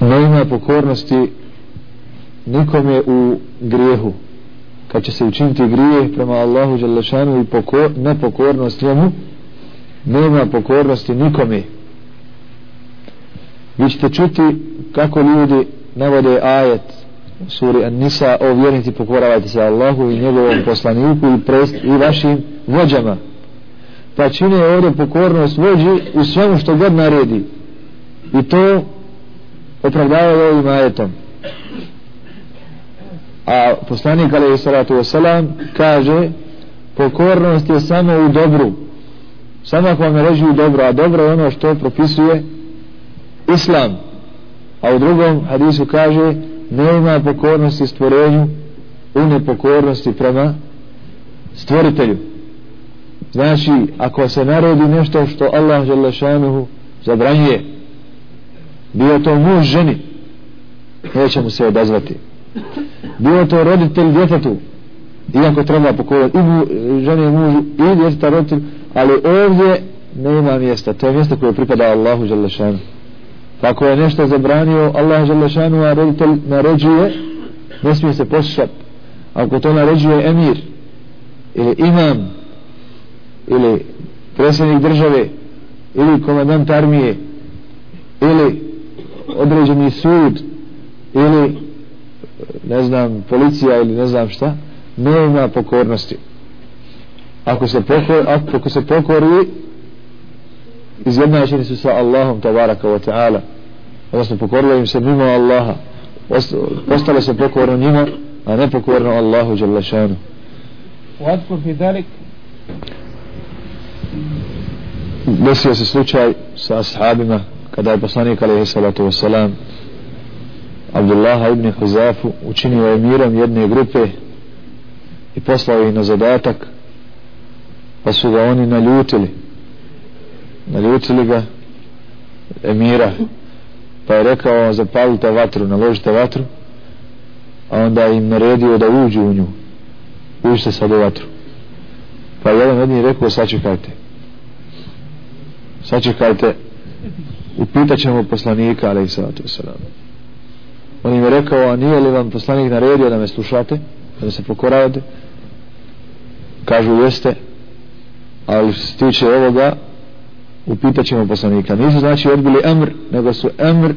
nema pokornosti nikome u grijehu. Kad će se učiniti grijeh prema Allahu Đalešanu i pokor, nepokornost njemu nema pokornosti nikome. Vi ćete čuti kako ljudi navode ajet u suri An-Nisa o vjernici pokoravajte se Allahu i njegovom poslaniku i, prest, i vašim vođama. Pa čine ovdje pokornost vođi u svemu što god naredi. I to opravdavaju ovim ajetom. A poslanik alaihi salatu wasalam kaže pokornost je samo u dobru. Samo ako vam reži u dobro a dobro je ono što propisuje islam. A u drugom hadisu kaže nema pokornosti stvorenju u nepokornosti prema stvoritelju. Znači ako se narodi nešto što Allah želešanuhu zabranjuje bio to muž ženi. Neće mu se odazvati. Bio to roditelj djetetu. Iako treba pokorati i mu, ženi i mužu i djeteta roditelj ali ovdje nema mjesta. To je mjesto koje pripada Allahu Đalešanu ako je nešto zabranio Allah Đalešanu a roditelj naređuje ne smije se poslušati ako to naređuje emir ili imam ili predsjednik države ili komandant armije određeni sud ili ne znam policija ili ne znam šta ne ima pokornosti ako se pokori, ako se pokori izjednačeni su sa Allahom tabaraka wa ta'ala odnosno pokorilo im se mimo Allaha postale se pokorno njima a ne pokorno Allahu jalla šanu واذكر في ذلك desio se slučaj sa ashabima kada je poslanik alaihi salatu wasalam Abdullaha ibn Huzafu učinio je mirom jedne grupe i poslao ih na zadatak pa su ga oni naljutili. Naljutili ga emira pa je rekao zapalite vatru naložite vatru a onda im naredio da uđu u nju. Uđite sad u vatru. Pa jedan od njih rekao sačekajte. Sačekajte upitat ćemo poslanika ali i sallatu wasalam on im je rekao a nije li vam poslanik naredio da me slušate da se pokoravate kažu jeste. Ali što se tiče ovoga upitat ćemo poslanika. Nisu znači odbili emr nego su emr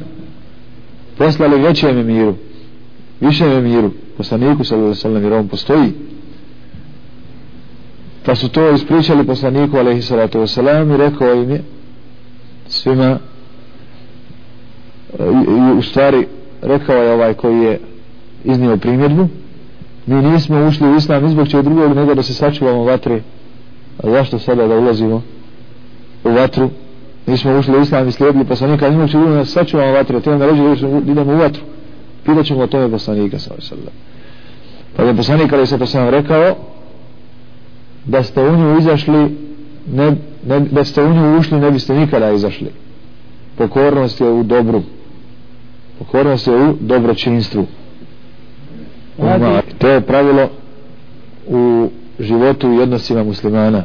poslali većem emiru višem emiru poslaniku sallallahu sallam jer on postoji. Pa su to ispričali poslaniku alaihi salatu wasalam i rekao im je svima i u stvari rekao je ovaj koji je iznio primjedbu mi nismo ušli u islam izbog će drugog nego da se sačuvamo vatre. A zašto sada da ulazimo u vatru? Nismo ušli u islam i slijedili poslanika izbog će drugog da se sačuvamo vatre to je ređe da idemo u vatru. Pitat ćemo o tome poslanika pa je poslanik ali se to sam rekao da ste u nju izašli ne, ne, da ste u nju ušli ne biste nikada izašli. Pokornost je u dobru pokornost je u dobročinstvu. To je pravilo u životu i odnosima muslimana